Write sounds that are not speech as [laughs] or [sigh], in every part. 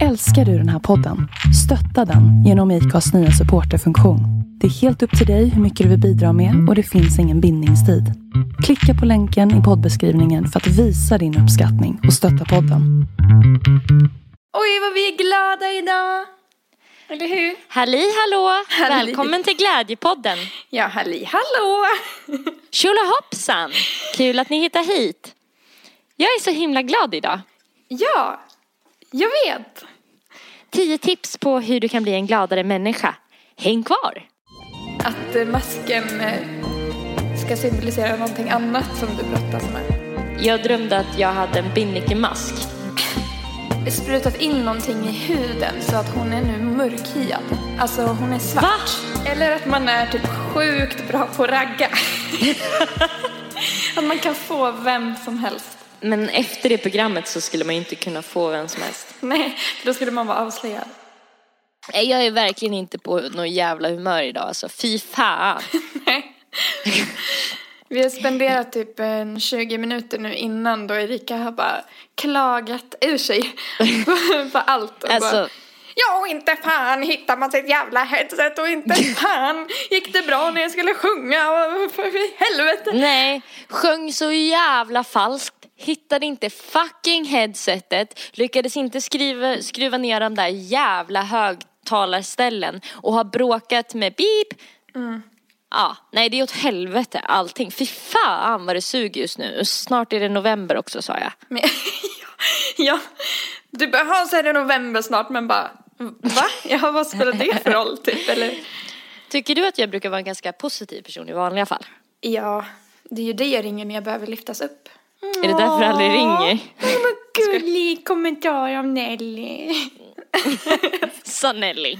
Älskar du den här podden? Stötta den genom IKAs nya supporterfunktion. Det är helt upp till dig hur mycket du vill bidra med och det finns ingen bindningstid. Klicka på länken i poddbeskrivningen för att visa din uppskattning och stötta podden. Oj, vad vi är glada idag! Eller hur? Halli hallå! Halli. Välkommen till Glädjepodden! Ja, halli hallå! Tjolahoppsan! Kul att ni hittar hit. Jag är så himla glad idag. Ja, jag vet. Tio tips på hur du kan bli en gladare människa. Häng kvar! Att eh, masken eh, ska symbolisera någonting annat som du brottas med. Jag drömde att jag hade en binnikemask. Sprutat in någonting i huden så att hon är nu mörkhyad. Alltså hon är svart. Va? Eller att man är typ sjukt bra på att ragga. [laughs] att man kan få vem som helst. Men efter det programmet så skulle man ju inte kunna få vem som helst. Nej, för då skulle man vara avslöjad. Nej, Jag är verkligen inte på någon jävla humör idag alltså. Fy fan! [laughs] Nej. Vi har spenderat typ en 20 minuter nu innan då Erika har bara klagat ur sig på, [laughs] på allt. Och Alltså- bara, ja, och inte fan hittar man sitt jävla headset och inte [laughs] fan gick det bra när jag skulle sjunga för [laughs] i helvete. Nej, sjöng så jävla falskt. Hittade inte fucking headsetet. Lyckades inte skriva, skruva ner de där jävla högtalarställen. Och har bråkat med beep. Ja, nej det är åt helvete allting. Fy fan vad det suger just nu. Snart är det november också sa jag. Men, [laughs] ja, du ja, så är det november snart men bara, va? Ja, vad spelar det för roll typ? Eller? Tycker du att jag brukar vara en ganska positiv person i vanliga fall? Ja, det är ju det jag ringer när jag behöver lyftas upp. Är det därför aldrig ringer? Vad gullig kommentar om Nelly. [laughs] Sa Nelly.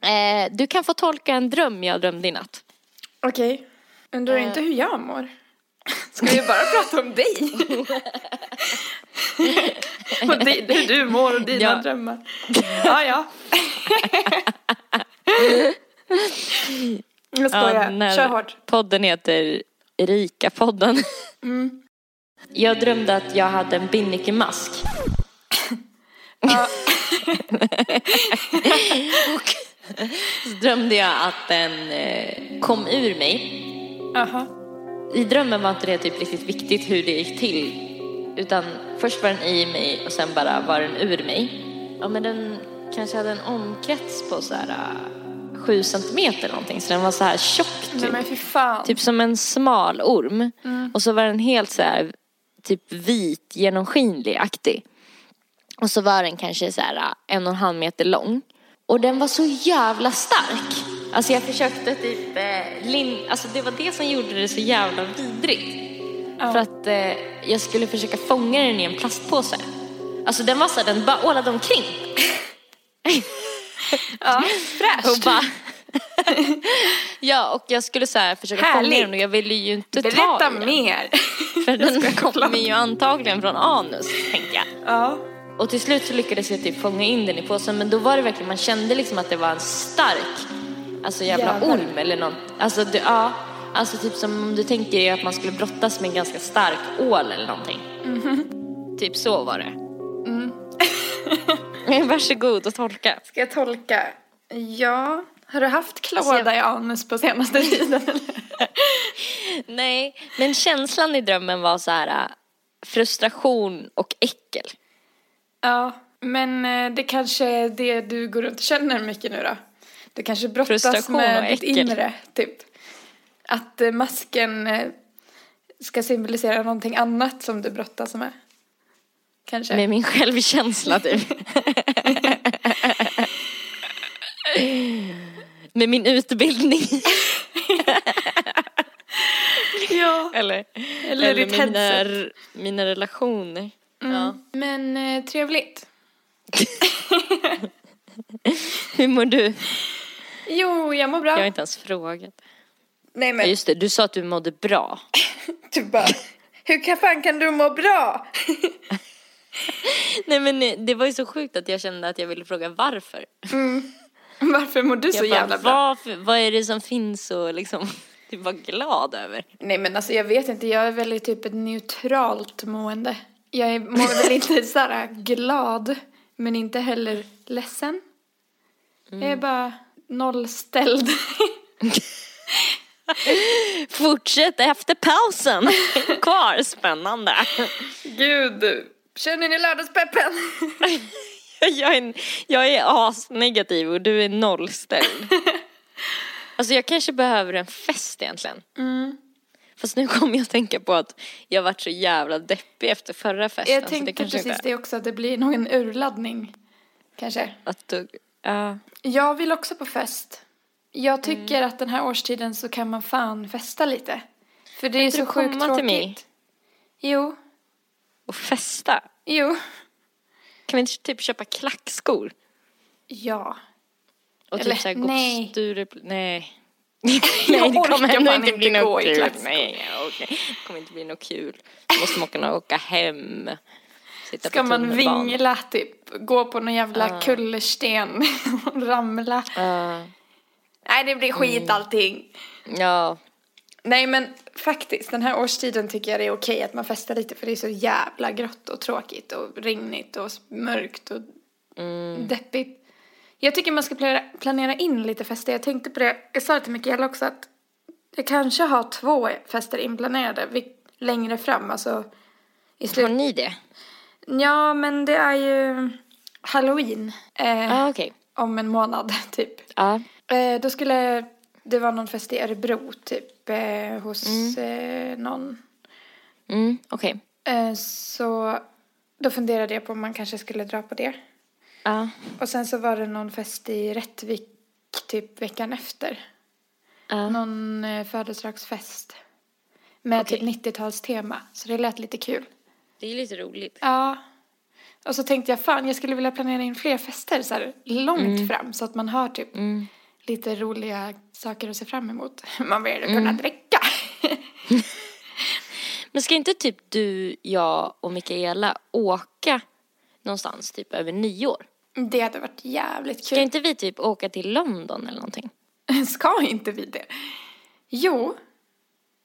eh, du kan få tolka en dröm jag drömde i natt. Okej. Undrar inte hur jag mår? Ska vi bara prata om dig? [laughs] och det, hur du mår och dina Ja. drömmar. Ja, ja. [laughs] jag skojar. när Kör hårt. Podden heter Erika-podden. Jag drömde att jag hade en binnikemask. Ja. [laughs] Så drömde jag att den eh, kom ur mig. Aha. I drömmen var inte det typ riktigt viktigt hur det gick till. Utan först var den i mig och sen bara var den ur mig. Ja men den kanske hade en omkrets på så här uh, sju centimeter eller någonting. Så den var så här tjock Nej typ. fan. Typ som en smal orm. Och så var den helt så här typ vit, genomskinlig-aktig. Och så var den kanske så här äh, en och en halv meter lång. Och den var så jävla stark. Alltså jag försökte typ, eh, lin- alltså det var det som gjorde det så jävla vidrigt. För att eh, jag skulle försöka fånga den i en plastpåse. Alltså den var så här, den bara ålade omkring. Ja, Och fräscht. bara... ja, och jag skulle så här försöka fånga Härligt. den och jag ville ju inte ta Berätta i den. mer. För [laughs] den kommer ju antagligen från anus, tänker jag. Ja. Och till slut så lyckades jag typ fånga in den i påsen. Men då var det verkligen, man kände liksom att det var en stark, alltså jävla Jävlar. orm eller något. Alltså det, ja, alltså typ som om du tänker dig att man skulle brottas med en ganska stark ål eller någonting. Typ så var det. [laughs] Varsågod och tolka. Ska jag tolka? Ja. Har du haft klåda Alltså, jag- i anus på senaste [laughs] tiden eller? Nej, men känslan i drömmen var så här äh, frustration och äckel. Ja, men eh, det kanske är det du går runt och känner mycket nu då? Du kanske brottas med ditt inre, typ. Att eh, masken eh, ska symbolisera någonting annat som du brottas med. Kanske. Med min självkänsla typ. Med min utbildning. [laughs] Ja. Eller, Eller ditt med mina, headset. mina relationer. Ja. Men eh, trevligt. [laughs] Hur mår du? Jo, jag mår bra. Jag har inte ens frågat. Nej Ja, men, just det, du sa att du mådde bra. [laughs] du bara, hur kan fan kan du må bra? [laughs] Nej men eh, det var ju så sjukt att jag kände att jag ville fråga varför. [laughs] Varför mår du så Jag bara, jävla bra? Vad, vad är det som finns och liksom, du var glad över? Nej men alltså jag vet inte, jag är väl typ ett neutralt mående. Jag mår väl inte så här glad, men inte heller ledsen. Jag är bara nollställd. [laughs] Fortsätt efter pausen. Kvar, spännande. Gud, känner ni lördagspeppen? [laughs] Jag är, jag är asnegativ och du är nollställd. [laughs] Alltså jag kanske behöver en fest egentligen. Mm. Fast nu kommer jag att tänka på att jag varit så jävla deppig efter förra festen. Jag så tänkte det kanske precis inte- det också, att det blir nog en urladdning. Kanske. Att du, ja. Jag vill också på fest. Jag tycker Mm. att den här årstiden så kan man fan festa lite. För det är så sjukt komma tråkigt. till mig? Jo, och festa. jo. Kan vi inte typ köpa klackskor? Ja. Och Eller, typ såhär gå nej. på Stureplan. Nej. [laughs] Nej, det kommer ändå inte bli något kul. Nej, okej. Det kommer inte bli något kul. Då måste man kunna åka hem. Sitta Ska man vingla typ, gå på någon jävla kullersten och ramla. Ja. Nej, det blir skit Mm. allting. ja. Nej, men faktiskt, den här årstiden tycker jag det är okej att man festar lite för det är så jävla grått och tråkigt och regnigt och mörkt och Mm. deppigt. Jag tycker man ska planera, planera in lite fester. Jag tänkte på det, jag sa det till Mikaela också att jag kanske har två fester inplanerade längre fram, alltså i Har slut. ni det? Ja, men det är ju halloween eh, Ja, okej. om en månad [laughs] typ. Ja. Eh, då skulle det vara någon fest i Örebro typ eh, hos eh, någon. Mm, okej. Eh, så då funderade jag på om man kanske skulle dra på det. Ja. Och sen så var det någon fest i Rättvik typ veckan efter. Ja. Någon eh, födelsedagsfest. Med Okej. typ 90-talstema. Så det lät lite kul. Det är lite roligt. Ja. Och så tänkte jag fan jag skulle vilja planera in fler fester så här långt fram. Så att man har typ Mm. lite roliga saker att se fram emot. [laughs] Man vill kunna dricka. [laughs] Men ska inte typ du, jag och Mikaela åka någonstans typ över nyår? Det hade varit jävligt Ska kul. inte vi typ åka till London eller någonting? [laughs] Ska inte vi det? Jo,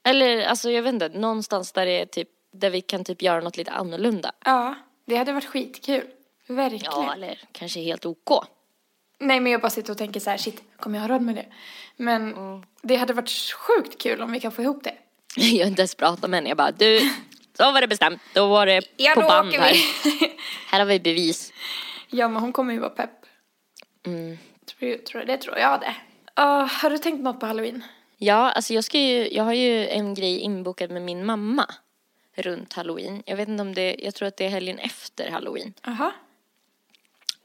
Eller alltså jag vet inte, någonstans där det är typ, där vi kan typ göra något lite annorlunda. ja. Det hade varit skitkul. Verkligen. Ja, eller kanske helt OK. Nej men jag bara sitter och tänker så här, shit, kommer jag ha råd med det? Men Mm. det hade varit sjukt kul om vi kan få ihop det. [laughs] Jag har inte ens pratat med henne, jag bara du, så var det bestämt, då var det [laughs] Ja, på band här. Här har vi bevis. ja men hon kommer ju vara pepp. Mm. Tror, tror, det tror jag det. Uh, har du tänkt något på halloween? Ja, alltså jag ska ju, jag har ju en grej inbokad med min mamma runt halloween. Jag vet inte om det, jag tror att det är helgen efter halloween. Jaha.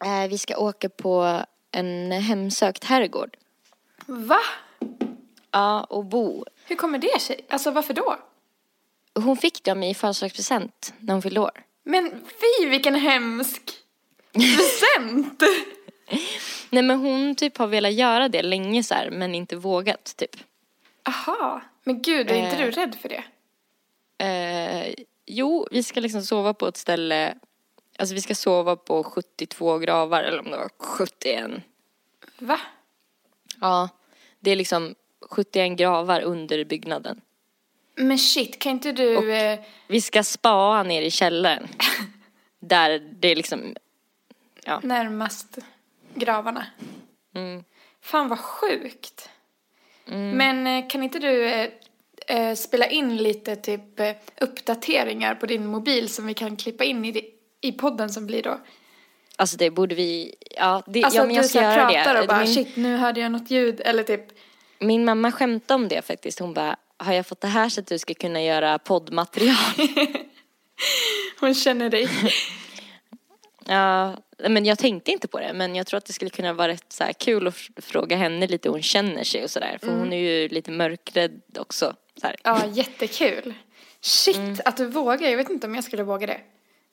Eh, vi ska åka på en hemsökt herrgård. Va? Ja, och bo. Hur kommer det sig? Alltså varför då? Hon fick mig i födelsedagspresent när hon fyllde år. Men fy vilken hemsk present! [laughs] Nej men hon typ har velat göra det länge så här, men inte vågat typ. Aha. Men gud, är inte Eh. du rädd för det? Eh, jo, vi ska liksom sova på ett ställe, alltså vi ska sova på 72 gravar eller om det var 71. Va? Ja, det är liksom 71 gravar under byggnaden. Men shit, kan inte du... eh, Vi ska spaa ner i källaren. [laughs] Där det är liksom, ja. närmast gravarna. Mm. Fan vad sjukt. Men eh, kan inte du eh, spela in lite typ eh, uppdateringar på din mobil som vi kan klippa in i, i podden som blir då? Alltså det borde vi, ja, det, Alltså ja men jag du ska så här göra pratar det. och bara min, shit nu hörde jag något ljud eller typ min mamma skämtade om det faktiskt. Hon bara, har jag fått det här så att du ska kunna göra poddmaterial? [laughs] hon känner dig. [laughs] ja, men jag tänkte inte på det. Men jag tror att det skulle kunna vara rätt så här kul att fråga henne lite hur hon känner sig och sådär. För hon är ju lite mörkrädd också. Ja, jättekul. Shit, Mm. att du vågar. Jag vet inte om jag skulle våga det.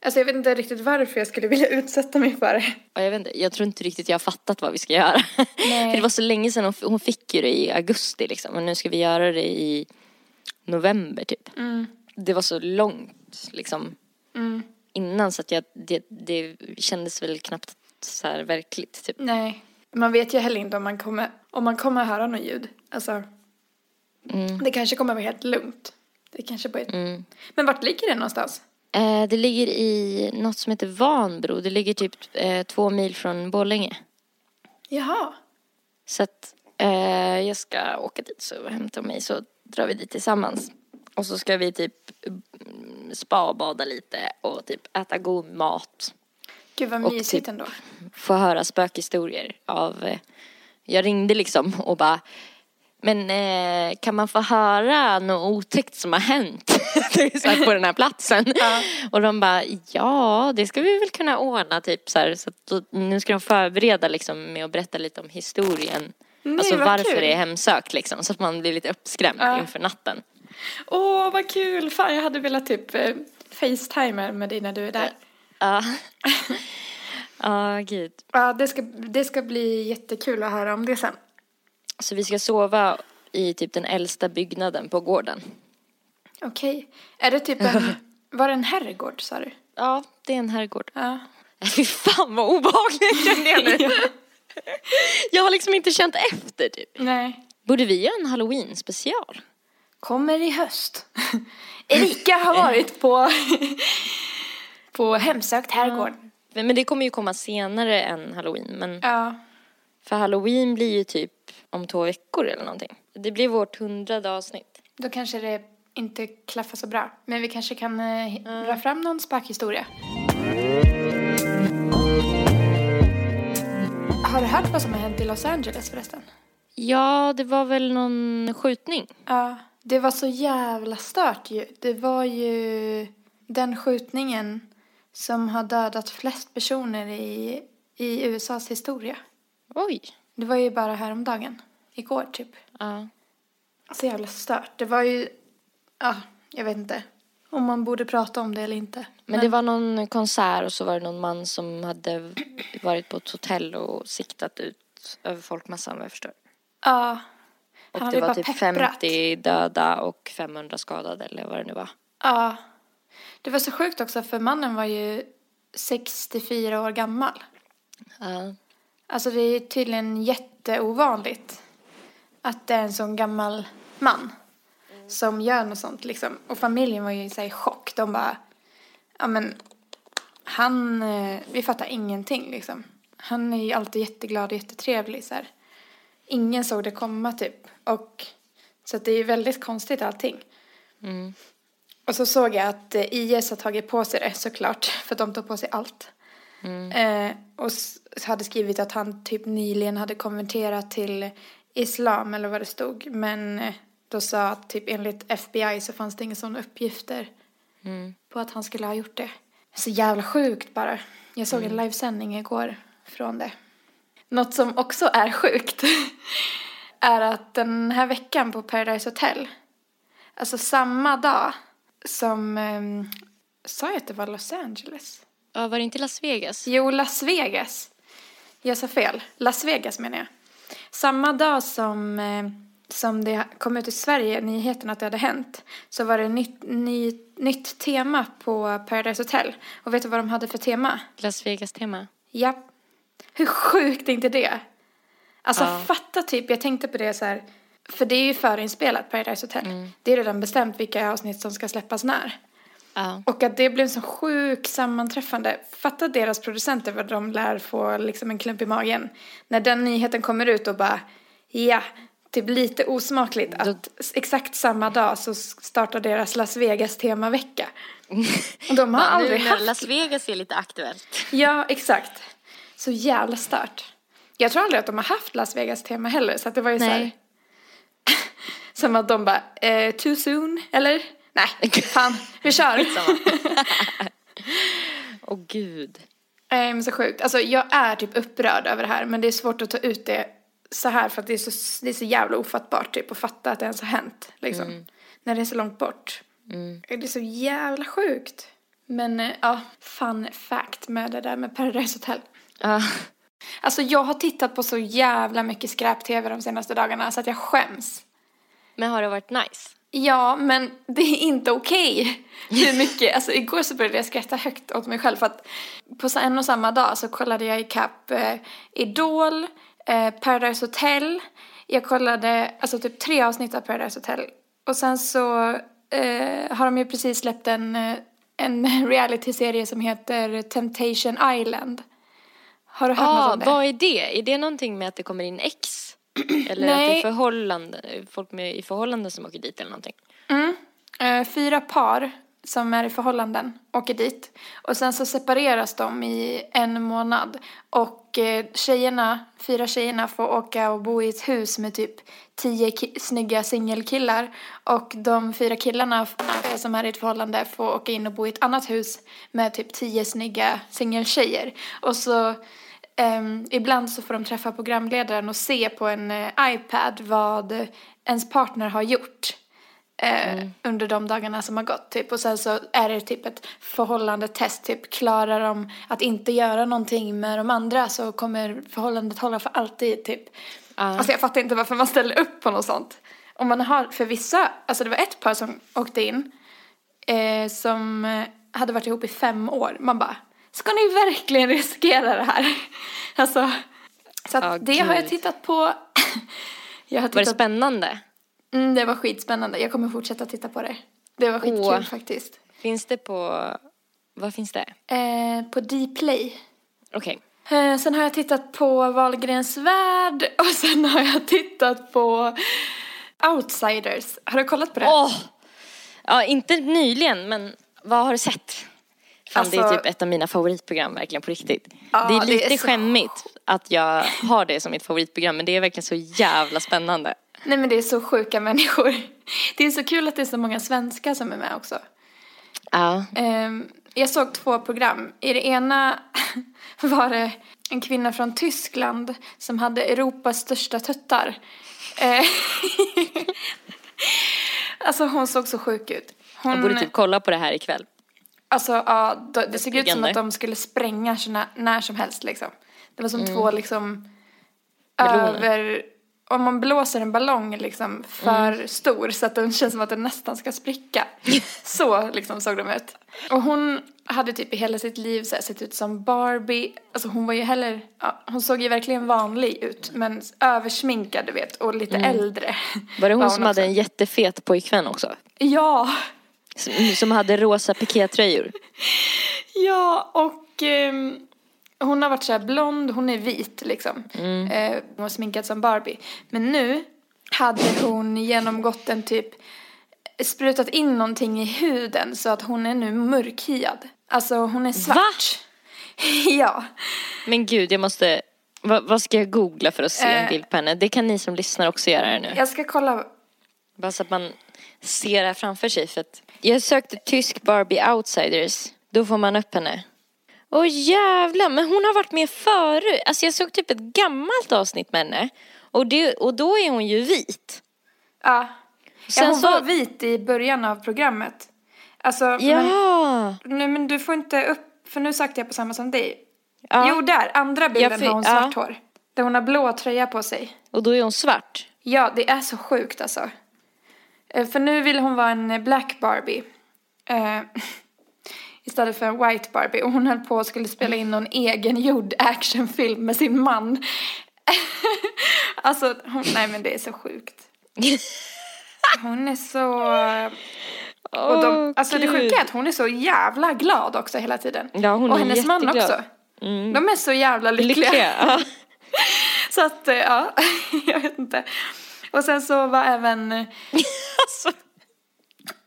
Alltså jag vet inte riktigt varför jag skulle vilja utsätta mig för det. Och jag, vet inte, jag tror inte riktigt jag har fattat vad vi ska göra. För det var så länge sedan hon, hon fick ju det i augusti liksom. Och nu ska vi göra det i november typ. Det var så långt liksom Mm. innan så att jag, det, det kändes väl knappt så här verkligt typ. Nej, man vet ju heller inte om man kommer, om man kommer höra något ljud. Alltså, Mm. det kanske kommer vara helt lugnt. Det kanske bara är... Mm. Men vart ligger det någonstans? Eh, det ligger i något som heter Vanbro. Det ligger typ eh, två mil från Borlänge. Jaha. Så att eh, jag ska åka dit så hämta mig så drar vi dit tillsammans. Och så ska vi typ mm, spa och bada lite och typ äta god mat. Gud vad Och mysigt typ- ändå. Få höra spökhistorier av... Eh, jag ringde liksom och bara men eh, kan man få höra något otäckt som har hänt [laughs] här på den här platsen? Och de bara, ja det ska vi väl kunna ordna typ så här. Så att då, nu ska de förbereda liksom med att berätta lite om historien. Nej, alltså varför kul. det är hemsökt liksom. Så att man blir lite uppskrämd Ja. inför natten. Åh, vad kul! Fan, jag hade velat typ eh, facetima med dig när du är där. Ja. [laughs] Ja, gud. Ja, det ska, det ska bli jättekul att höra om det sen. Så vi ska sova i typ den äldsta byggnaden på gården. Okej. Är det typ en... [laughs] Var det en herrgård, sa du? Ja, det är en herrgård. Ja. [laughs] Fy fan vad obehagligt kände jag nu. [laughs] Jag har liksom inte känt efter typ. Nej. Borde vi göra en halloween special? Kommer i höst. Erika har varit på... på hemsökt herrgård. Men det kommer ju komma senare än halloween. Men Ja. för halloween blir ju typ om två veckor eller någonting. Det blir vårt hundrade avsnitt. Då kanske det inte klaffar så bra. Men vi kanske kan eh, dra fram någon spökhistoria. Har du hört vad som har hänt i Los Angeles förresten? Ja, det var väl någon skjutning. Ja, det var så jävla stört ju. Det var ju den skjutningen som har dödat flest personer i, i USAs historia. Oj. Det var ju bara häromdagen. Igår typ. Ja. Så jävla stört. Det var ju, ja, jag vet inte om man borde prata om det eller inte. Men det var någon konsert och så var det någon man som hade varit på ett hotell och siktat ut över folkmassan vad jag förstår. Ja. Och Han det var typ pepprat. 50 döda och 500 skadade eller vad det nu var. Ja. Det var så sjukt också för mannen var ju 64 år gammal. Ja. Alltså det är tydligen jätteovanligt att det är en sån gammal man som gör något sånt liksom. Och familjen var ju i chock. De bara, ja men han, eh, vi fattar ingenting liksom. Han är ju alltid jätteglad och jättetrevlig så här. Ingen såg det komma typ. Och så det är ju väldigt konstigt allting. Mm. Och så såg jag att eh, IS har tagit på sig det såklart, för de tar på sig allt. Eh, och hade skrivit att han typ nyligen hade konverterat till islam eller vad det stod. Men eh, då sa att typ enligt FBI så fanns det inga sådana uppgifter på att han skulle ha gjort det. Så jävla sjukt bara. Jag såg en livesändning igår från det. Något som också är sjukt [laughs] är att den här veckan på Paradise Hotel Alltså samma dag som... Um, sa jag att det var Los Angeles? Ja, var det inte Las Vegas? Jo, Las Vegas. Jag sa fel. Las Vegas menar jag. Samma dag som, eh, som det kom ut i Sverige, nyheten att det hade hänt, så var det nytt, ny, nytt tema på Paradise Hotel. Och vet du vad de hade för tema? Las Vegas-tema. Ja. Hur sjukt är inte det? Alltså Ja. fatta typ, jag tänkte på det så här. För det är ju förinspelat Paradise Hotel. Det är redan bestämt vilka avsnitt som ska släppas när. Ja. Och att det blev så sjukt sammanträffande. Fatta deras producenter vad de lär få liksom en klump i magen. När den nyheten kommer ut och bara, ja, typ lite osmakligt att exakt samma dag så startar deras Las Vegas temavecka. [laughs] Och de har aldrig nu haft Las Vegas är lite aktuellt. Ja, exakt. Så jävla stört. Jag tror aldrig att de har haft Las Vegas tema heller, så att det var ju så här. Nej. [laughs] Som att de bara, eh, too soon, eller? Nej, fan, vi kör. [laughs] Åh gud. Nej, men så sjukt. Alltså jag är typ upprörd över det här, men det är svårt att ta ut det så här för att det är så, det är så jävla ofattbart typ att fatta att det ens har hänt, liksom. När det är så långt bort. Det är så jävla sjukt. Men eh, ja, fun fact med det där med Paradise Hotel. Ja. Alltså jag har tittat på så jävla mycket skräp-tv de senaste dagarna så att jag skäms. Men har det varit nice? Ja, men det är inte okej. Hur mycket, [laughs] alltså igår så började jag skratta högt åt mig själv för att på en och samma dag så kollade jag ikapp eh, Idol, eh, Paradise Hotel. Jag kollade alltså typ tre avsnitt av Paradise Hotel. Och sen så eh, har de ju precis släppt en, eh, en [laughs] realityserie som heter Temptation Island. Har du hört Ja, något om det? vad är det? Är det någonting med att det kommer in ex? Eller att det Nej. är förhållande, folk med, i förhållande som åker dit eller någonting? Eh, fyra par som är i förhållanden åker dit. Och sen så separeras de i en månad. Och eh, tjejerna, fyra tjejerna får åka och bo i ett hus med typ tio ki- snygga singelkillar. Och de fyra killarna eh, som är i ett förhållande får åka in och bo i ett annat hus med typ tio snygga singeltjejer. Och så Ehm, ibland så får de träffa programledaren och se på en eh, iPad vad ens partner har gjort eh, under de dagarna som har gått. Typ. Och sen så är det typ ett förhållandetest. Typ klarar de att inte göra någonting med de andra så kommer förhållandet hålla för alltid. Typ. Alltså jag fattar inte varför man ställer upp på något sånt. Om man har, för vissa, alltså det var ett par som åkte in eh, som eh, hade varit ihop i fem år. Man bara, ska ni verkligen riskera det här? alltså, så Ja, det har jag gud. tittat på. jag har Var det tittat, spännande? mm, det var skitspännande. Jag kommer fortsätta titta på det. Det var skitkul Åh. faktiskt. Finns det på, vad finns det? Eh, på Dplay. Okej. Eh, sen har jag tittat på Wahlgrens värld [laughs] och sen har jag tittat på Outsiders. Har du kollat på det? Åh! Ja, inte nyligen, men vad har du sett? Fan, det är Alltså- typ ett av mina favoritprogram, verkligen på riktigt. Ja, det är det lite är så- skämmigt att jag har det som mitt favoritprogram, men det är verkligen så jävla spännande. Nej men det är så sjuka människor. [laughs] Det är så kul att det är så många svenskar som är med också. Ja. Ehm, jag såg två program. I det ena [laughs] var det en kvinna från Tyskland som hade Europas största tuttar. Eh, [laughs] alltså hon såg så sjuk ut. Hon, Jag borde typ kolla på det här ikväll. Alltså ja, då- det såg ut som att de skulle spränga sina, när som helst liksom. Det var som två liksom Meloner. över, om man blåser en ballong liksom för stor så att den känns som att den nästan ska spricka. [laughs] så liksom såg de ut. Och hon hade typ i hela sitt liv så här, sett ut som Barbie. Alltså hon var ju heller, ja, hon såg ju verkligen vanlig ut men översminkad du vet och lite äldre. Var det hon som också. hade en jättefet pojkvän också? Ja! Som, hade rosa pikétröjor? [laughs] Ja, och ehm, hon har varit så här blond, hon är vit liksom. Mm. Eh, hon var sminkad som Barbie. Men nu hade hon genomgått en typ, sprutat in någonting i huden så att hon är nu mörkhyad. Alltså hon är svart. [laughs] ja. Men gud, jag måste... Vad, vad ska jag googla för att se en Eh. bild på henne? Det kan ni som lyssnar också göra nu. Jag ska kolla. Bara så att man ser det framför sig. För att jag sökte tysk Barbie Outsiders. Då får man upp henne. Åh jävlar, men hon har varit med förut. Alltså jag såg typ ett gammalt avsnitt med henne. Och, det, och då är hon ju vit. Ja. Sen ja hon så- var vit i början av programmet. Alltså, men, Ja! nej, men du får inte upp, för nu sökte jag på samma som dig. ja. Jo, där, andra bilden fick- har hon ja. svart hår. Där hon har blå tröja på sig. Och då är hon svart. Ja, det är så sjukt alltså. Eh, För nu vill hon vara en eh, black Barbie. Eh, [laughs] istället för en white Barbie. Och hon höll på och skulle spela in någon egengjord actionfilm med sin man. [laughs] alltså, hon, nej men det är så sjukt. [laughs] Hon är så... Och de, alltså det sjuka är att hon är så jävla glad också hela tiden. Ja, hon och är hennes man jätteglad. också. De är så jävla lyckliga. Lyckliga. Ja. Så att, ja, jag vet inte. Och sen så var även.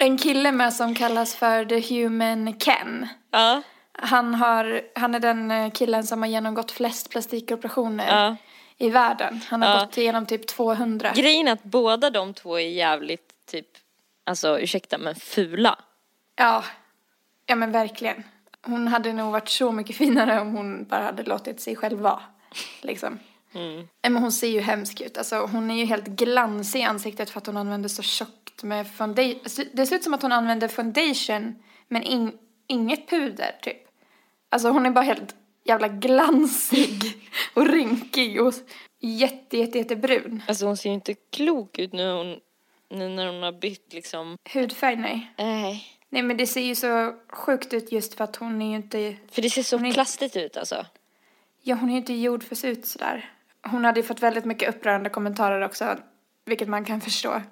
En kille med som kallas för The Human Ken. Ja. Han, har, han är den eh, killen som har genomgått flest plastikoperationer Ja. i världen. Han har Ja. gått igenom typ 200. Grejen är att båda de två är jävligt typ, alltså ursäkta men fula. Ja, ja men verkligen. Hon hade nog varit så mycket finare om hon bara hade låtit sig själv vara. Liksom. Mm. Men hon ser ju hemsk ut. Alltså, hon är ju helt glansig i ansiktet för att hon använder så tjockt med foundation. Alltså, det ser ut som att hon använder foundation men in, inget puder typ. Alltså hon är bara helt jävla glansig [laughs] och rynkig och jätte, jätte, jättebrun. Alltså hon ser ju inte klok ut nu, hon, nu när hon har bytt liksom. Hudfärg, nej. Nej. Nej men det ser ju så sjukt ut just för att hon är ju inte För det ser så är- plastigt ut alltså. Ja, hon är ju inte gjord för att se ut sådär. Hon hade ju fått väldigt mycket upprörande kommentarer också, vilket man kan förstå.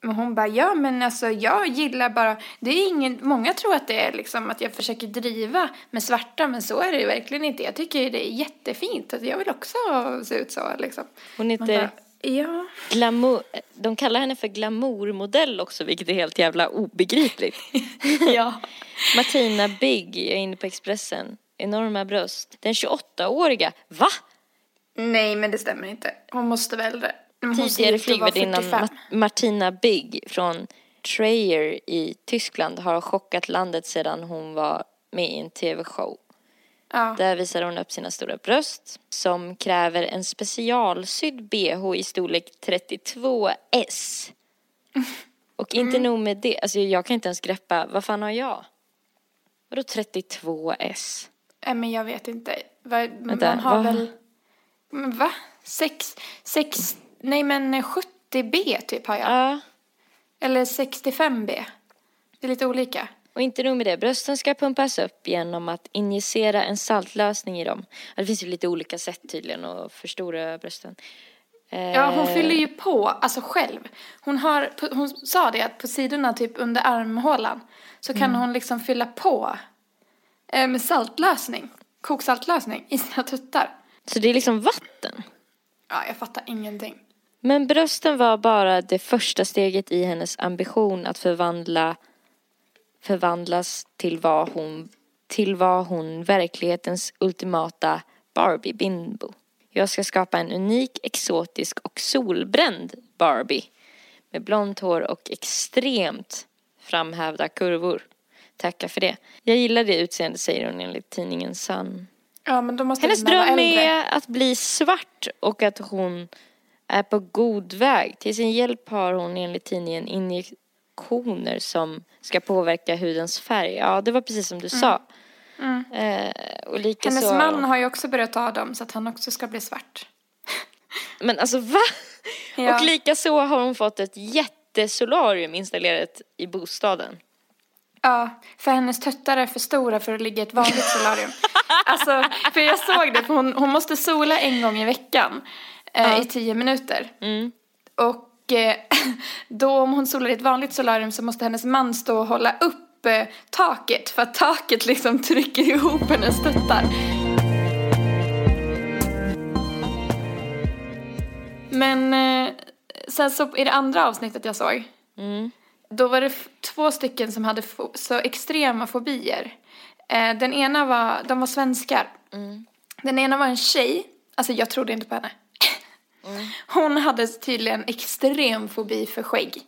Men hon bara, ja men alltså jag gillar bara, det är ingen, många tror att det är liksom att jag försöker driva med svarta men så är det ju verkligen inte. Jag tycker det är jättefint, att jag vill också se ut så liksom. Hon heter ja. glamour, de kallar henne för glamourmodell också vilket är helt jävla obegripligt. [laughs] ja. Martina Bigg, är inne på Expressen. Enorma bröst. Den 28-åriga, va? Nej men det stämmer inte. Hon måste vara äldre. Tidigare flygvärdinnan Martina Bigg från Treyer i Tyskland har chockat landet sedan hon var med i en tv-show. Ja. Där visar hon upp sina stora bröst som kräver en specialsydd bh i storlek 32S. [laughs] Och inte mm. nog med det, alltså jag kan inte ens greppa, vad fan har jag? Vadå 32S? Nej men jag vet inte. Vänta, man har vad? väl... Men va? Sex, sex, nej men 70B typ har jag. Ja. Eller 65B. Det är lite olika. Och inte nog med det, brösten ska pumpas upp genom att injicera en saltlösning i dem. Det finns ju lite olika sätt tydligen att förstora brösten. Ja, hon fyller ju på, alltså själv. Hon, har, hon sa det att på sidorna, typ under armhålan, så kan mm. hon liksom fylla på eh, med saltlösning, koksaltlösning [laughs] i sina tuttar. Så det är liksom vatten? Ja, jag fattar ingenting. Men brösten var bara det första steget i hennes ambition att förvandla förvandlas till vad hon, till vad hon verklighetens ultimata Barbie-bimbo. Jag ska skapa en unik, exotisk och solbränd Barbie med blont hår och extremt framhävda kurvor. Tacka för det. Jag gillar det utseendet säger hon enligt tidningen Sun. Ja, men då måste Hennes dröm är att bli svart och att hon är på god väg. Till sin hjälp har hon enligt tidningen injektioner som ska påverka hudens färg. Ja, det var precis som du mm. sa. Mm. Eh, och lika Hennes så... man har ju också börjat ta dem så att han också ska bli svart. [laughs] Men alltså va? Ja. Och lika så har hon fått ett jättesolarium installerat i bostaden. Ja, för hennes tuttar är för stora för att ligga i ett vanligt solarium. [laughs] alltså, för jag såg det, för hon, hon måste sola en gång i veckan eh, i tio minuter. Mm. Och eh, [laughs] då om hon solar i ett vanligt solarium så måste hennes man stå och hålla upp eh, taket för att taket liksom [laughs] trycker ihop hennes tuttar. Men eh, sen så i det andra avsnittet jag såg mm. Då var det två stycken som hade så extrema fobier. Eh, den ena var, de var svenskar. Mm. Den ena var en tjej, alltså jag trodde inte på henne. Mm. Hon hade tydligen extrem fobi för skägg.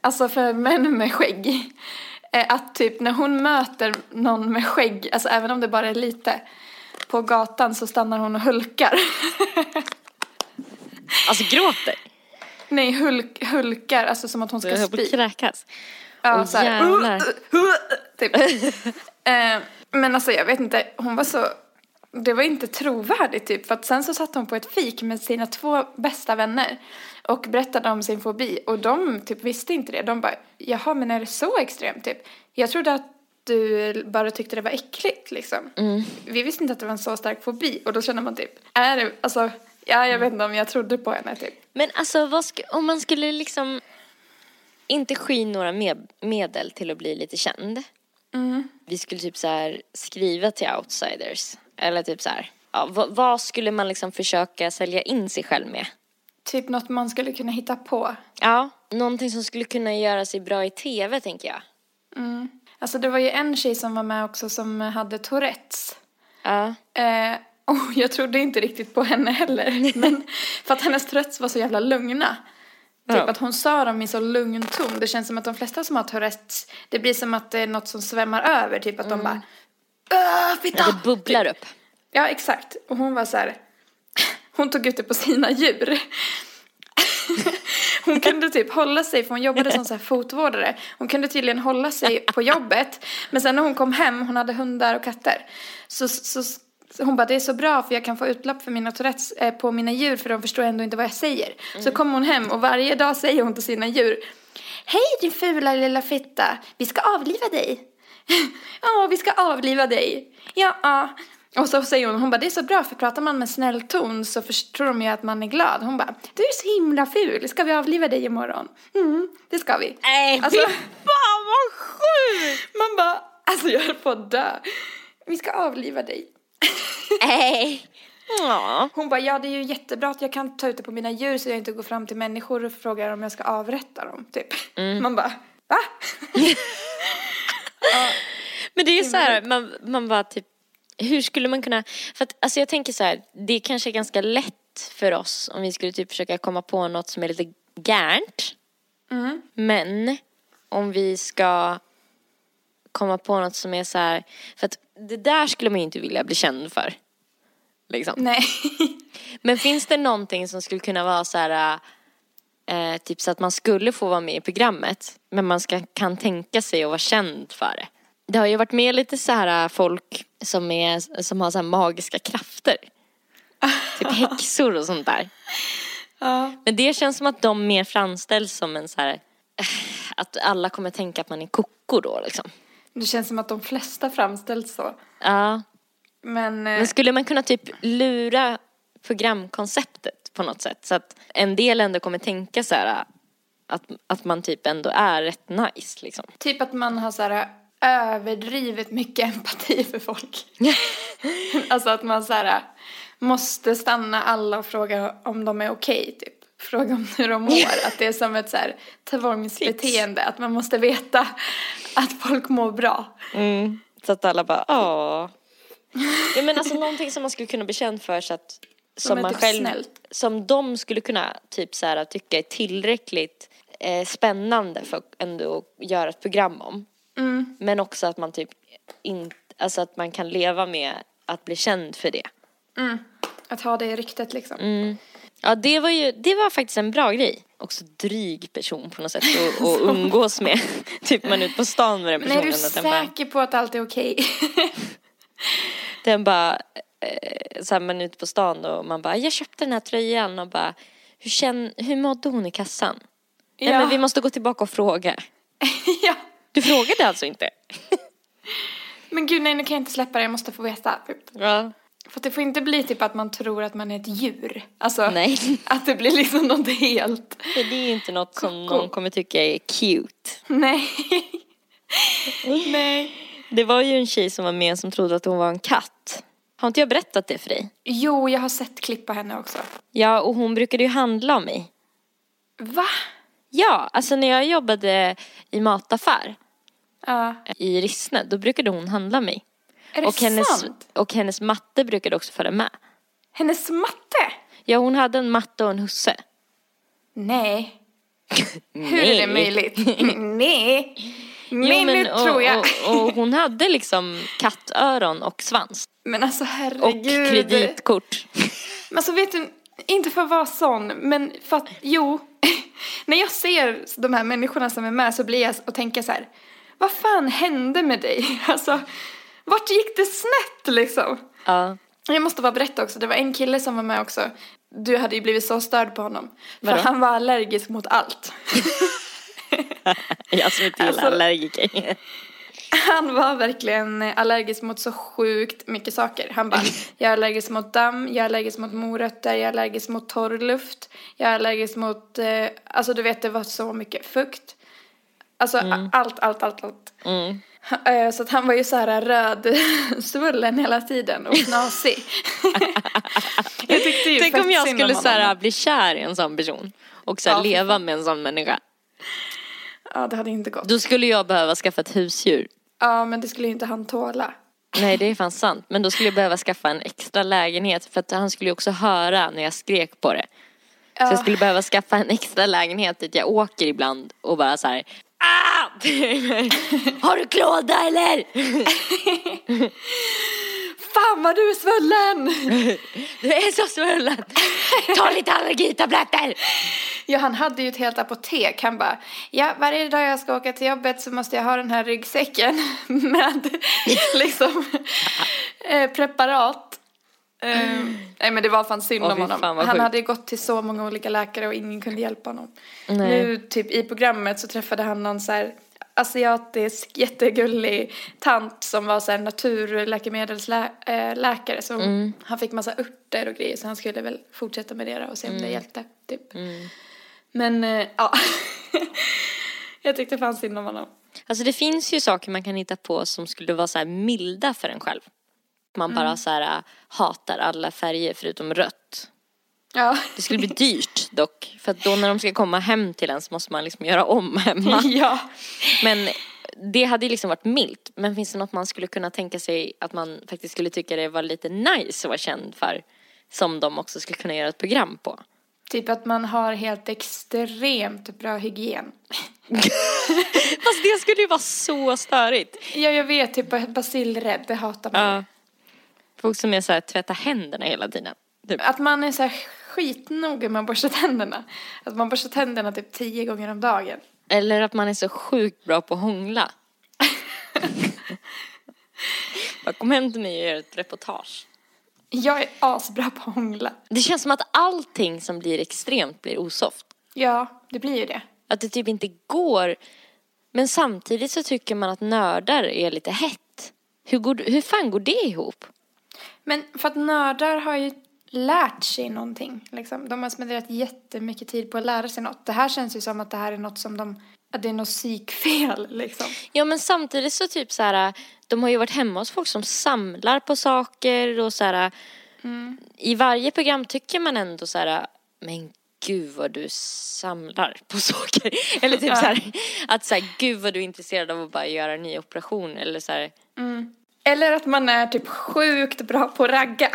Alltså för män med skägg. Eh, att typ när hon möter någon med skägg, alltså även om det bara är lite, på gatan så stannar hon och hulkar. Alltså gråter? Nej, hulk, hulkar, alltså som att hon ska spy. kräkas. Ja, oh, såhär. Uh, [laughs] uh, uh, typ. eh, men alltså jag vet inte, hon var så, det var inte trovärdigt typ. För att sen så satt hon på ett fik med sina två bästa vänner och berättade om sin fobi. Och de typ visste inte det. De bara, jaha men är det så extremt typ? Jag trodde att du bara tyckte det var äckligt liksom. Mm. Vi visste inte att det var en så stark fobi. Och då känner man typ, är det, alltså Ja, jag vet inte om jag trodde på henne typ. Men alltså om man skulle liksom inte sky några med medel till att bli lite känd. Mm. Vi skulle typ så här skriva till outsiders. Eller typ så här, ja, vad, vad skulle man liksom försöka sälja in sig själv med? Typ något man skulle kunna hitta på. Ja, någonting som skulle kunna göra sig bra i tv tänker jag. Mm. Alltså det var ju en tjej som var med också som hade Tourettes. Ja. Eh, [laughs] Oh, jag trodde inte riktigt på henne heller. [laughs] Men för att hennes Tourettes var så jävla lugna. Typ att hon sa dem i så lugn ton. Det känns som att de flesta som har Tourettes, det blir som att det är något som svämmar över. Typ att mm. de bara, fitta! Ja, det bubblar upp. Ja, exakt. Och hon var så här, hon tog ut det på sina djur. [laughs] Hon kunde typ hålla sig, för hon jobbade som så här fotvårdare. Hon kunde tydligen hålla sig på jobbet. Men sen när hon kom hem, hon hade hundar och katter. Så, så hon bara, det är så bra för jag kan få utlopp för mina Tourettes eh, på mina djur för de förstår ändå inte vad jag säger. Mm. Så kommer hon hem och varje dag säger hon till sina djur, Hej din fula lilla fitta, vi ska avliva dig. [laughs] ja, vi ska avliva dig. Ja, Och så säger hon, hon bara det är så bra för pratar man med snäll ton så förstår de ju att man är glad. Hon bara, du är så himla ful, ska vi avliva dig imorgon? Mm, det ska vi. Nej, Alltså- fy fan vad sjukt! Man bara, alltså jag höll på att dö. Vi ska avliva dig. [laughs] Nej. Ja. Hon bara, ja det är ju jättebra att jag kan ta ut det på mina djur så jag inte går fram till människor och frågar om jag ska avrätta dem, typ. Man bara, va? [laughs] [laughs] Men det är så här, man, man bara typ, hur skulle man kunna, för att alltså jag tänker så här, det är kanske ganska lätt för oss om vi skulle typ försöka komma på något som är lite gärnt. Men om vi ska komma på något som är så här, för att det där skulle man ju inte vilja bli känd för. Liksom. Nej. [laughs] Men finns det någonting som skulle kunna vara så här, eh, typ så att man skulle få vara med i programmet, men man ska, kan tänka sig att vara känd för det? Det har ju varit med lite så här folk som, är, som har så här magiska krafter. [laughs] Typ häxor och sånt där. Ja. Men det känns som att de mer framställs som en så här, eh, att alla kommer tänka att man är koko då liksom. Det känns som att de flesta framställs så. Ja. Men, eh, Men skulle man kunna typ lura programkonceptet på något sätt så att en del ändå kommer tänka så här att, att man typ ändå är rätt nice liksom. typ att man har så här överdrivet mycket [laughs] empati för folk. [laughs] alltså att man så här måste stanna alla och fråga om de är okej, typ. Fråga om hur de mår. Att det är som ett så här tvångsbeteende. Att man måste veta att folk mår bra. Så att alla bara åh. Ja men alltså någonting som man skulle kunna bli känd för så att som är man typ själv, snällt. som de skulle kunna typ så här tycka är tillräckligt eh, spännande för att ändå göra ett program om. Mm. Men också att man typ inte, alltså att man kan leva med att bli känd för det. Att ha det i ryktet liksom. Mm. Ja det var ju, det var faktiskt en bra grej. Också dryg person på något sätt att [laughs] att umgås med. [laughs] typ man är ute på stan med den Men är personen du den bara, säker på att allt är okej? den bara eh, så här, man är ute på stan och man bara, jag köpte den här tröjan och bara, hur, känn, hur mådde hon i kassan? Nej Ja. men vi måste gå tillbaka och fråga. [laughs] ja. Du frågade alltså inte? [laughs] Men gud nej, nu kan jag inte släppa det. Jag måste få veta. Typ. Ja. För det får inte bli typ att man tror att man är ett djur. Alltså Nej. [laughs] att det blir liksom något helt. För det är inte något som någon kommer tycka är cute. Nej. nej. Det var ju en tjej som var med som trodde att hon var en katt. Har inte jag berättat det för dig? Jo, jag har sett klipp på henne också. Ja, och hon brukade ju handla om mig. Va? Ja, alltså när jag jobbade i mataffär Ja. i Rissne, då brukade hon handla mig. Är det Och hennes, sant? och hennes matte brukade också följa med. Hennes matte? Ja, hon hade en matte och en husse. Nej. [laughs] Hur är det möjligt? [laughs] Nej. Nej, nu och, tror jag. Och, och hon hade liksom kattöron och svans. Men alltså Och herregud. kreditkort. Men alltså vet du, inte för att vara sån, men för att, jo. [laughs] när jag ser de här människorna som är med så blir jag och tänker så här. Vad fan hände med dig? [laughs] Alltså, vart gick det snett liksom? Ja. Jag måste bara berätta också, det var en kille som var med också. Du hade ju blivit så störd på honom. För Vadå? han var allergisk mot allt. [laughs] Jag som är till Alltså- allergiker. [laughs] Han var verkligen allergisk mot så sjukt mycket saker. Han bara, jag är allergisk mot damm, jag är allergisk mot morötter, jag är allergisk mot torr luft, jag är allergisk mot, eh, alltså du vet det var så mycket fukt. Alltså a- allt, allt, allt, allt. Mm. [laughs] Eh, Så att han var ju så här röd, svullen hela tiden och knasig. [laughs] jag tyckte ju Tänk om jag skulle så här, bli kär i en sån person. Och så här, Ja, leva med en sån människa. Ja, det hade inte gått. Då skulle jag behöva skaffa ett husdjur. Ja, men det skulle ju inte han tåla. Nej det är fan sant. Men då skulle jag behöva skaffa en extra lägenhet. För att han skulle ju också höra när jag skrek på det. Så jag Ja. skulle behöva skaffa en extra lägenhet dit jag åker ibland och bara så här. Ah! [laughs] Har du klåda eller? [laughs] Fan vad du är svullen! [laughs] Du är så svullen. Ta lite allergitabletter. Ja, han hade ju ett helt apotek. Han bara, ja, varje dag jag ska åka till jobbet så måste jag ha den här ryggsäcken [laughs] med [laughs] liksom eh, preparat. Eh, nej, men det var fan synd Åh, om honom. Han sjukt. hade ju gått till så många olika läkare och ingen kunde hjälpa honom. Nej. Nu, typ i programmet så träffade han någon så här asiatisk jättegullig tant som var så här naturläkemedelsläkare. Så Mm. han fick massa örter och grejer så han skulle väl fortsätta med det och se om Mm. det hjälpte. Typ. Men eh, ja, [laughs] jag tyckte fanns synd om honom. Alltså det finns ju saker man kan hitta på som skulle vara så milda för en själv. Man bara så här äh, hatar alla färger förutom rött. Ja. Det skulle bli [laughs] dyrt dock. För att då när de ska komma hem till en så måste man liksom göra om hemma. [laughs] ja. Men det hade ju liksom varit milt. Men finns det något man skulle kunna tänka sig att man faktiskt skulle tycka det var lite nice att vara känd för? Som de också skulle kunna göra ett program på. Typ att man har helt extremt bra hygien. [laughs] Fast det skulle ju vara så störigt. Ja, jag vet. Typ basilrädd, det hatar man. Ja. Folk som är så här tvätta händerna hela tiden. Typ. Att man är så här skitnoga med att borsta tänderna. Att man borstar tänderna typ tio gånger om dagen. Eller att man är så sjukt bra på att hångla. [laughs] Bara kom hem till mig och gör ett reportage. Jag är asbra på att hångla. Det känns som att allting som blir extremt blir osoft. Ja, det blir ju det. Att det typ inte går. Men samtidigt så tycker man att nördar är lite hett. Hur, går, hur fan går det ihop? Men för att nördar har ju lärt sig någonting. Liksom. De har spenderat jättemycket tid på att lära sig något. Det här känns ju som att det här är något som de, att det är något psykfel liksom. Ja men samtidigt så typ så här, de har ju varit hemma hos folk som samlar på saker och så här. I varje program tycker man ändå så här, men gud vad du samlar på saker. [laughs] Eller typ så här, [laughs] att så här, gud vad du är intresserad av att bara göra en ny operation eller så här. Eller att man är typ sjukt bra på att ragga.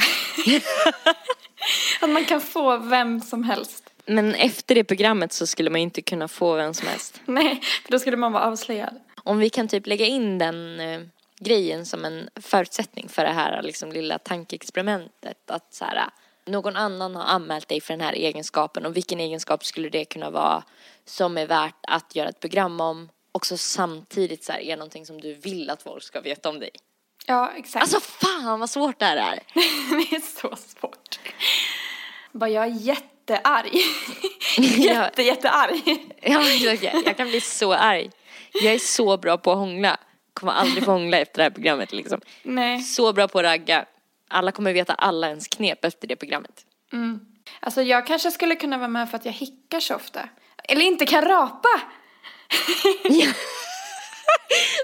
[laughs] att man kan få vem som helst. Men efter det programmet så skulle man ju inte kunna få vem som helst. [laughs] Nej, för då skulle man vara avslöjad. Om vi kan typ lägga in den eh, grejen som en förutsättning för det här liksom, lilla tankeexperimentet. Att så här, någon annan har anmält dig för den här egenskapen och vilken egenskap skulle det kunna vara som är värt att göra ett program om också samtidigt så här, är någonting som du vill att folk ska veta om dig. Ja, exakt. Alltså fan vad svårt det här är. [laughs] det är så svårt. Bara jag är jättearg. [laughs] Jätte, jättearg. [laughs] Ja, jag, jag kan bli så arg. Jag är så bra på att hångla. Kommer aldrig få hångla efter det här programmet liksom. Nej. Så bra på att ragga. Alla kommer veta alla ens knep efter det programmet. Alltså jag kanske skulle kunna vara med för att jag hickar så ofta. Eller inte kan rapa. [laughs]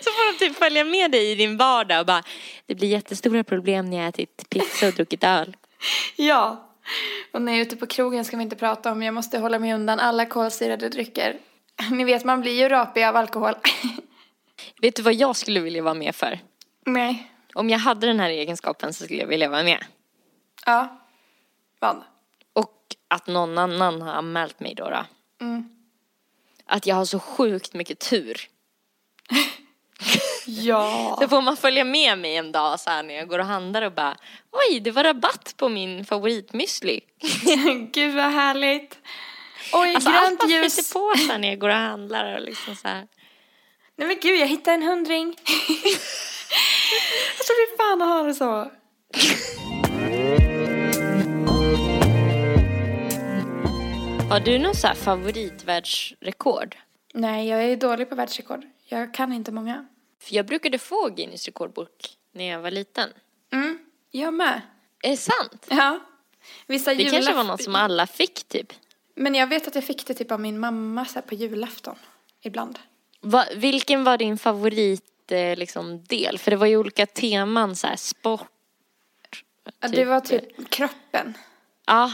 Så får de typ följa med dig i din vardag och bara Det blir jättestora problem när jag ätit pizza och druckit öl. Ja. [laughs] Och när jag är ute på krogen ska vi inte prata om. Jag måste hålla mig undan alla kolsyrade drycker. [laughs] Ni vet, man blir ju rapig av alkohol. [laughs] Vet du vad jag skulle vilja vara med för? Nej. Om jag hade den här egenskapen så skulle jag vilja vara med. Ja. Vad? Och att någon annan har anmält mig då. då. Mm. Att jag har så sjukt mycket tur. Ja. Så får man följa med mig en dag så här när jag går och handlar och bara Oj, det var rabatt på min favoritmüsli. [laughs] Gud vad härligt. Oj, Alltså allt grönt bara ljus. flyter på så här när jag går och handlar och liksom så här. Nej men gud, jag hittade en hundring. [laughs] tror vi fan har det så. Har du någon så favoritvärldsrekord? Nej, jag är dålig på världsrekord. Jag kan inte många. För jag brukade få Guinness rekordbok när jag var liten. Mm, jag med. Är det sant? Ja. Vissa Det kanske var något som alla fick typ. Men jag vet att jag fick det typ av min mamma så här på julafton. Ibland. Va, vilken var din favorit eh, liksom, del? För det var ju olika teman så här sport. Ja, Typ, det var typ kroppen. Ja,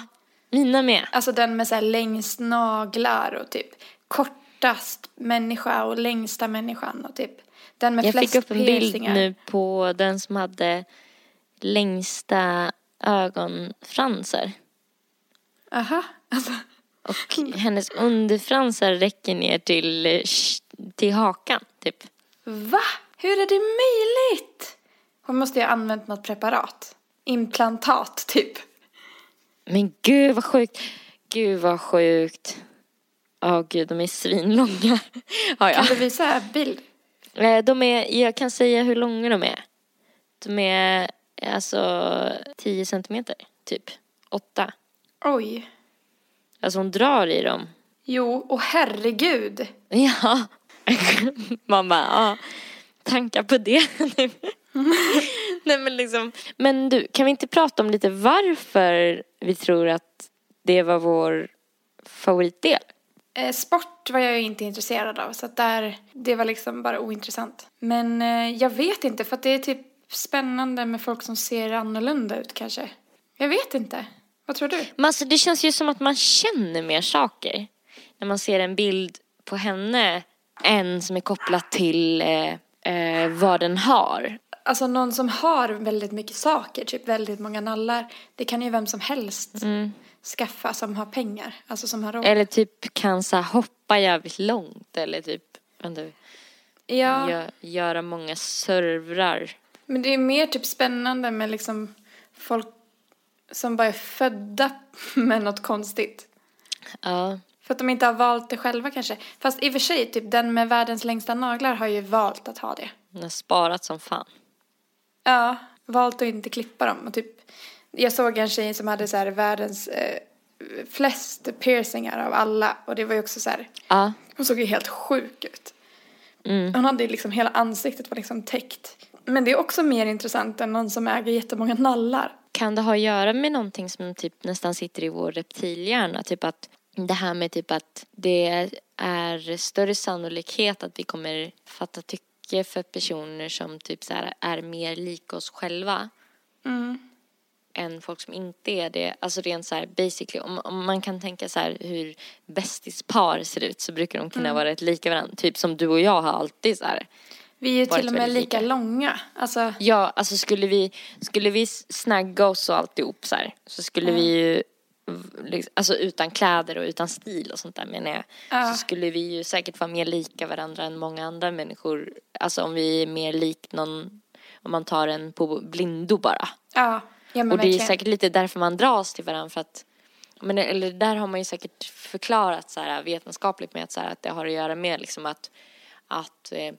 mina med. Alltså den med så här längst naglar och typ kortast människa och längsta människan och typ den med Jag flest fick upp en bild nu på den som hade längsta ögonfransar. Aha. Alltså, Och hennes underfransar räcker ner till, till hakan, typ. va? Hur är det möjligt? Hon måste ju ha använt något preparat. Implantat typ. Men gud vad sjukt. Gud vad sjukt. Åh gud, de är svinlånga. [laughs] ja, ja. Kan du visa bild? Eh, De är, jag kan säga hur långa de är. De är alltså 10 centimeter, typ. 8. Oj. Alltså hon drar i dem. Jo, och herregud. [laughs] Ja. Man bara, ja, tankar på det. [laughs] Nej men liksom, men du, kan vi inte prata om lite varför vi tror att det var vår favoritdel? Eh, sport var jag ju inte intresserad av så att där, det var liksom bara ointressant. Men eh, jag vet inte för att det är typ spännande med folk som ser annorlunda ut kanske. Jag vet inte. Vad tror du? Men alltså, det känns ju som att man känner mer saker när man ser en bild på henne än som är kopplat till eh, eh, vad den har. Alltså någon som har väldigt mycket saker, typ väldigt många nallar. Det kan ju vem som helst Mm. Skaffa som har pengar. Alltså som har råd. Eller typ kan så här, hoppa jävligt långt eller typ vänta, ja, gö- göra många servrar. men det är mer typ spännande med liksom folk som bara är födda [laughs] med något konstigt. Ja. För att de inte har valt det själva kanske. Fast i och för sig, typ den med världens längsta naglar har ju valt att ha det. Den har sparat som fan. Ja, valt att inte klippa dem. Och typ, jag såg en tjej som hade så här världens eh, flest piercingar av alla. Och det var ju också så här, Ja. hon såg ju helt sjuk ut. Mm. Hon hade ju liksom, hela ansiktet var liksom täckt. Men det är också mer intressant än någon som äger jättemånga nallar. Kan det ha att göra med någonting som typ nästan sitter i vår reptilhjärna? Typ att det här med typ att det är större sannolikhet att vi kommer fatta tycke för personer som typ så här är mer lika oss själva Mm. Än folk som inte är det. Alltså rent så här basically, om, om man kan tänka så här hur bästispar ser ut så brukar de kunna vara rätt lika varandra. Typ som du och jag har alltid så här. Vi är ju till och med lika lika. långa. Alltså, Ja, alltså skulle vi, skulle vi snagga oss och alltihop så här så skulle vi ju liksom, alltså utan kläder och utan stil och sånt där menar jag. Ja. Så skulle vi ju säkert vara mer lika varandra än många andra människor. Alltså om vi är mer lik någon, om man tar en på blindo bara. ja, ja och det är verkligen. säkert lite därför man dras till varandra för att men eller där har man ju säkert förklarat så här vetenskapligt med att, så här, att det har att göra med liksom att, att eh,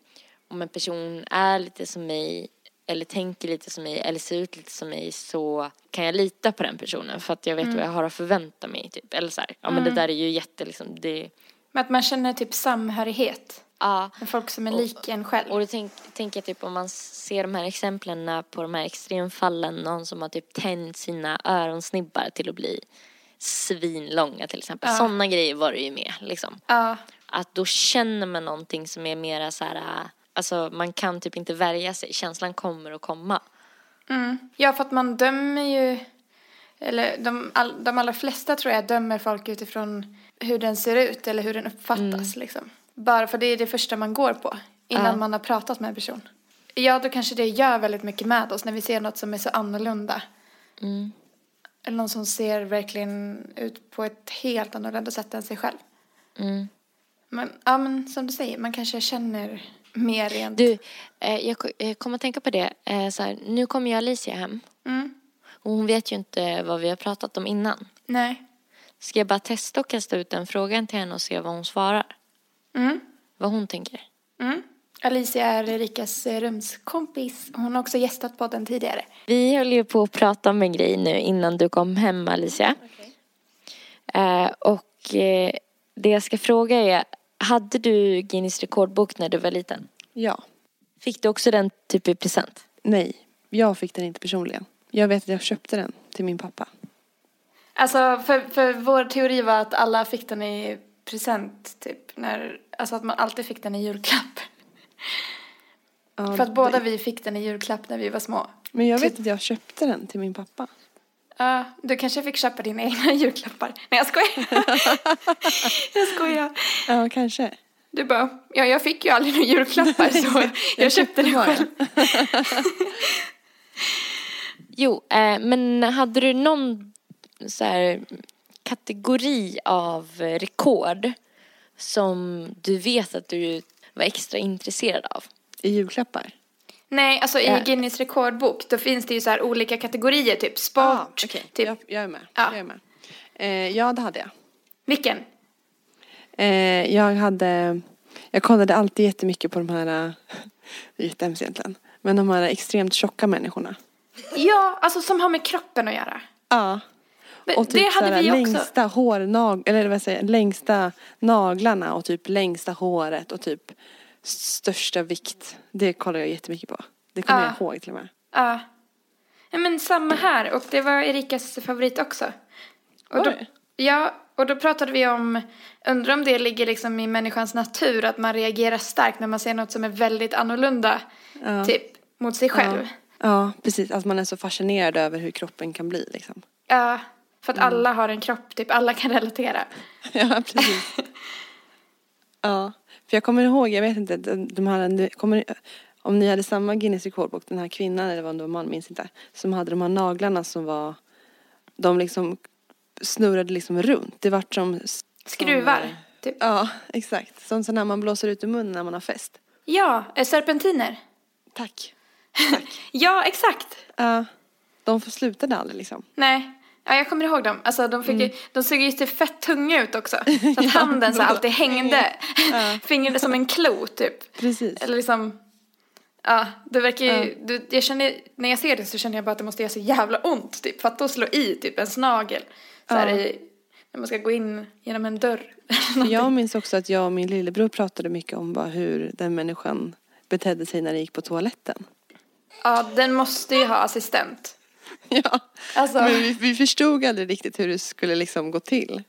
om en person är lite som mig eller tänker lite som mig eller ser ut lite som mig så kan jag lita på den personen för att jag vet Mm. vad jag har att förvänta mig typ. Eller så här, ja men det där är ju jätte liksom, det, Men att man känner typ samhörighet ja. med folk som är lik en själv. Och då tänk, tänker jag typ om man ser de här exemplen på de här extremfallen, någon som har typ tänjt sina öronsnibbar till att bli svinlånga till exempel. Ja. Sådana grejer var det ju med liksom. Ja, Att då känner man någonting som är mera så här, alltså man kan typ inte värja sig, känslan kommer att komma. mm. ja, för att man dömer ju, eller de, all, de allra flesta tror jag dömer folk utifrån hur den ser ut eller hur den uppfattas liksom. Bara för det är det första man går på innan Ja. man har pratat med en person. Ja, då kanske det gör väldigt mycket med oss när vi ser något som är så annorlunda. Mm. Eller någon som ser verkligen ut på ett helt annorlunda sätt än sig själv. Mm. Men, ja, men som du säger, man kanske känner mer rent. Du, eh, jag, jag kommer att tänka på det, eh, så här, nu kommer jag Alicia hem Mm. och hon vet ju inte vad vi har pratat om innan. Nej. Ska jag bara testa och kasta ut den frågan till henne och se vad hon svarar? Mm. Vad hon tänker? Mm. Alicia är Erikas eh, rumskompis. Hon har också gästat podden tidigare. Vi höll ju på att prata om en grej nu innan du kom hem Alicia. Eh, och eh, det jag ska fråga är, hade du Guinness rekordbok när du var liten? Ja. Fick du också den typ i present? Nej, jag fick den inte personligen. Jag vet att jag köpte den till min pappa. Alltså, för, för vår teori var att alla fick den i present, typ. När, alltså att man alltid fick den i julklapp. Ja, för att båda det- vi fick den i julklapp när vi var små. Men jag vet typ- att jag köpte den till min pappa. Ja, du kanske fick köpa dina egna [laughs] julklappar. Nej, jag skojar. [laughs] jag skojar. Ja, kanske. Du bara, ja, jag fick ju aldrig några julklappar så jag köpte det bara. själv. [laughs] Jo, eh, men hade du någon så här, kategori av rekord som du vet att du var extra intresserad av? I julklappar. Nej, alltså i Ja. Guinness rekordbok då finns det ju så här olika kategorier, typ sport, Ah, okej. typ, jag, jag är med. Ja. Jag är med. Eh, ja, det hade jag. vilken? Eh, jag hade... Jag kollade alltid jättemycket på de här... eh, [laughs] Det är jättehemskt egentligen. Men de här extremt tjocka människorna. Ja, alltså som har med kroppen att göra. Ja. Men Och typ det hade såhär, vi också. längsta hårnag... Eller vad säger jag? Längsta naglarna och typ längsta håret och typ största vikt. Det kollar jag jättemycket på. Det kommer Ja. jag ihåg till och med. Ja. ja. men samma här och det var Erikas favorit också. Och då, ja, och då pratade vi om, undrar om det ligger liksom i människans natur att man reagerar starkt när man ser något som är väldigt annorlunda, Ja. typ, mot sig själv. Ja, precis. Att man är så fascinerad över hur kroppen kan bli liksom. Ja, för att alla har en kropp, typ alla kan relatera. [laughs] Ja, precis. [laughs] ja, för jag kommer ihåg, jag vet inte, de, här, kommer, om ni hade samma Guinness rekordbok, den här kvinnan eller vad det var man minns inte, som hade de här naglarna som var, de liksom snurrade liksom runt. Det vart som... som Skruvar, eh, typ. Ja, exakt. Som så när man blåser ut ur munnen när man har fest. Ja, eh, serpentiner. Tack. [laughs] Ja, exakt. Ja, de får slutade aldrig liksom. Nej. Ja, jag kommer ihåg dem. Alltså de, fick Mm. ju, de såg ju typ fett tunga ut också. [laughs] Så att handen så alltid hängde. [laughs] [laughs] Fingrade som en klo typ. Precis. Eller liksom. Ja, det verkar ju. Du, jag känner, när jag ser det så känner jag bara att det måste göra så jävla ont. Typ. Fatta att slå i typ en snagel. Så här Ja. i, när man ska gå in genom en dörr. För jag minns också att jag och min lillebror pratade mycket om bara hur den människan betedde sig när det gick på toaletten. ja, den måste ju ha assistent. [laughs] Ja, Alltså. men vi, vi förstod aldrig riktigt hur det skulle liksom gå till.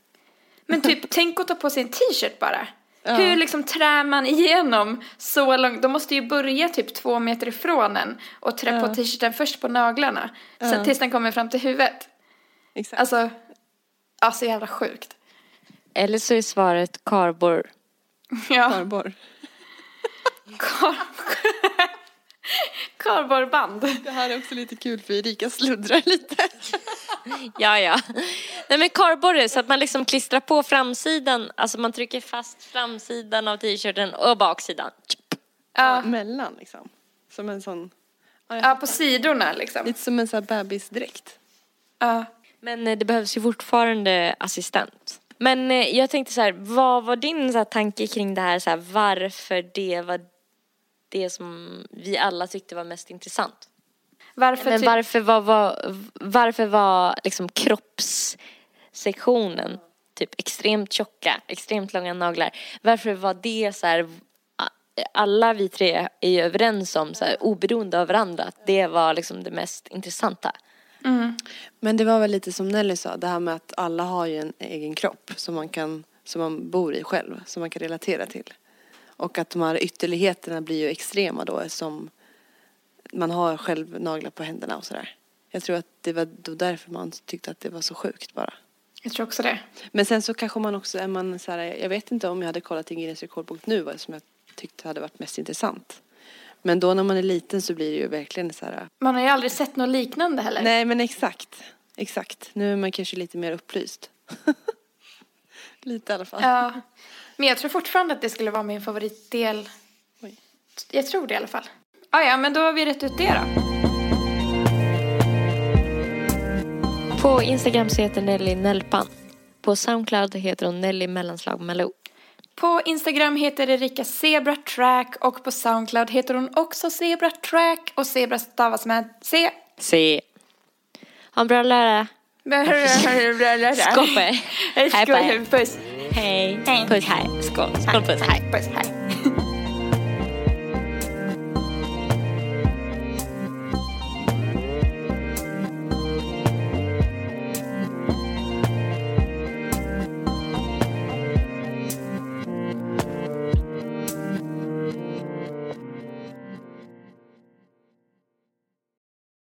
Men typ, tänk att ta på sig en t-shirt bara. Hur liksom trär man igenom så långt? De måste ju börja typ två meter ifrån en och trä på t-shirten först på naglarna. Sen tills den kommer fram till huvudet. Exakt. Alltså, ja så jävla sjukt. Eller så är svaret karbor. Ja, Farborr. [laughs] kar... kardborreband. Det här är också lite kul för Erika sluddrar lite. [laughs] Ja, ja. Nej men kardborre så att man liksom klistrar på framsidan, alltså man trycker fast framsidan av t-shirten och baksidan. Ja, Mellan liksom. Som en sån, ja, på sidorna liksom. lite som en sån här bebisdräkt. Ja. Men eh, det behövs ju fortfarande assistent. Men eh, jag tänkte så här, vad var din så här, tanke kring det här, så här, varför det var det som vi alla tyckte var mest intressant? Varför Men varför var, var, varför var liksom kroppssektionen typ extremt tjocka, extremt långa naglar? Varför var det så här, alla vi tre är ju överens om så här, oberoende av varandra att det var liksom det mest intressanta. Men det var väl lite som Nelly sa, det här med att alla har ju en egen kropp som man kan, som man bor i själv, som man kan relatera till. Och att de här ytterligheterna blir ju extrema då som man har själv naglar på händerna och sådär. Jag tror att det var då därför man tyckte att det var så sjukt bara. Jag tror också det. Men sen så kanske man också är man så här, jag vet inte om jag hade kollat i Guinness rekordbok nu vad som jag tyckte hade varit mest intressant. Men då när man är liten så blir det ju verkligen så här. Man har ju aldrig sett något liknande heller. Nej men exakt, exakt. Nu är man kanske lite mer upplyst. [laughs] lite i alla fall. Ja. Men jag tror fortfarande att det skulle vara min favoritdel. Oj. Jag tror det i alla fall. Ah, ja, men då har vi rätt ut det då. På Instagram så heter Nelly Nelpan. På Soundcloud heter hon Nelly mellanslag Malou. På Instagram heter Erika Zebra Track och på Soundcloud heter hon också Zebra Track och Zebra stavas med C. Se. Ha en bra lördag. Skål på er. Hej på er. Puss. Hej. Hej. Puss, hej. Skål. Skål, puss, hej. Puss, hej.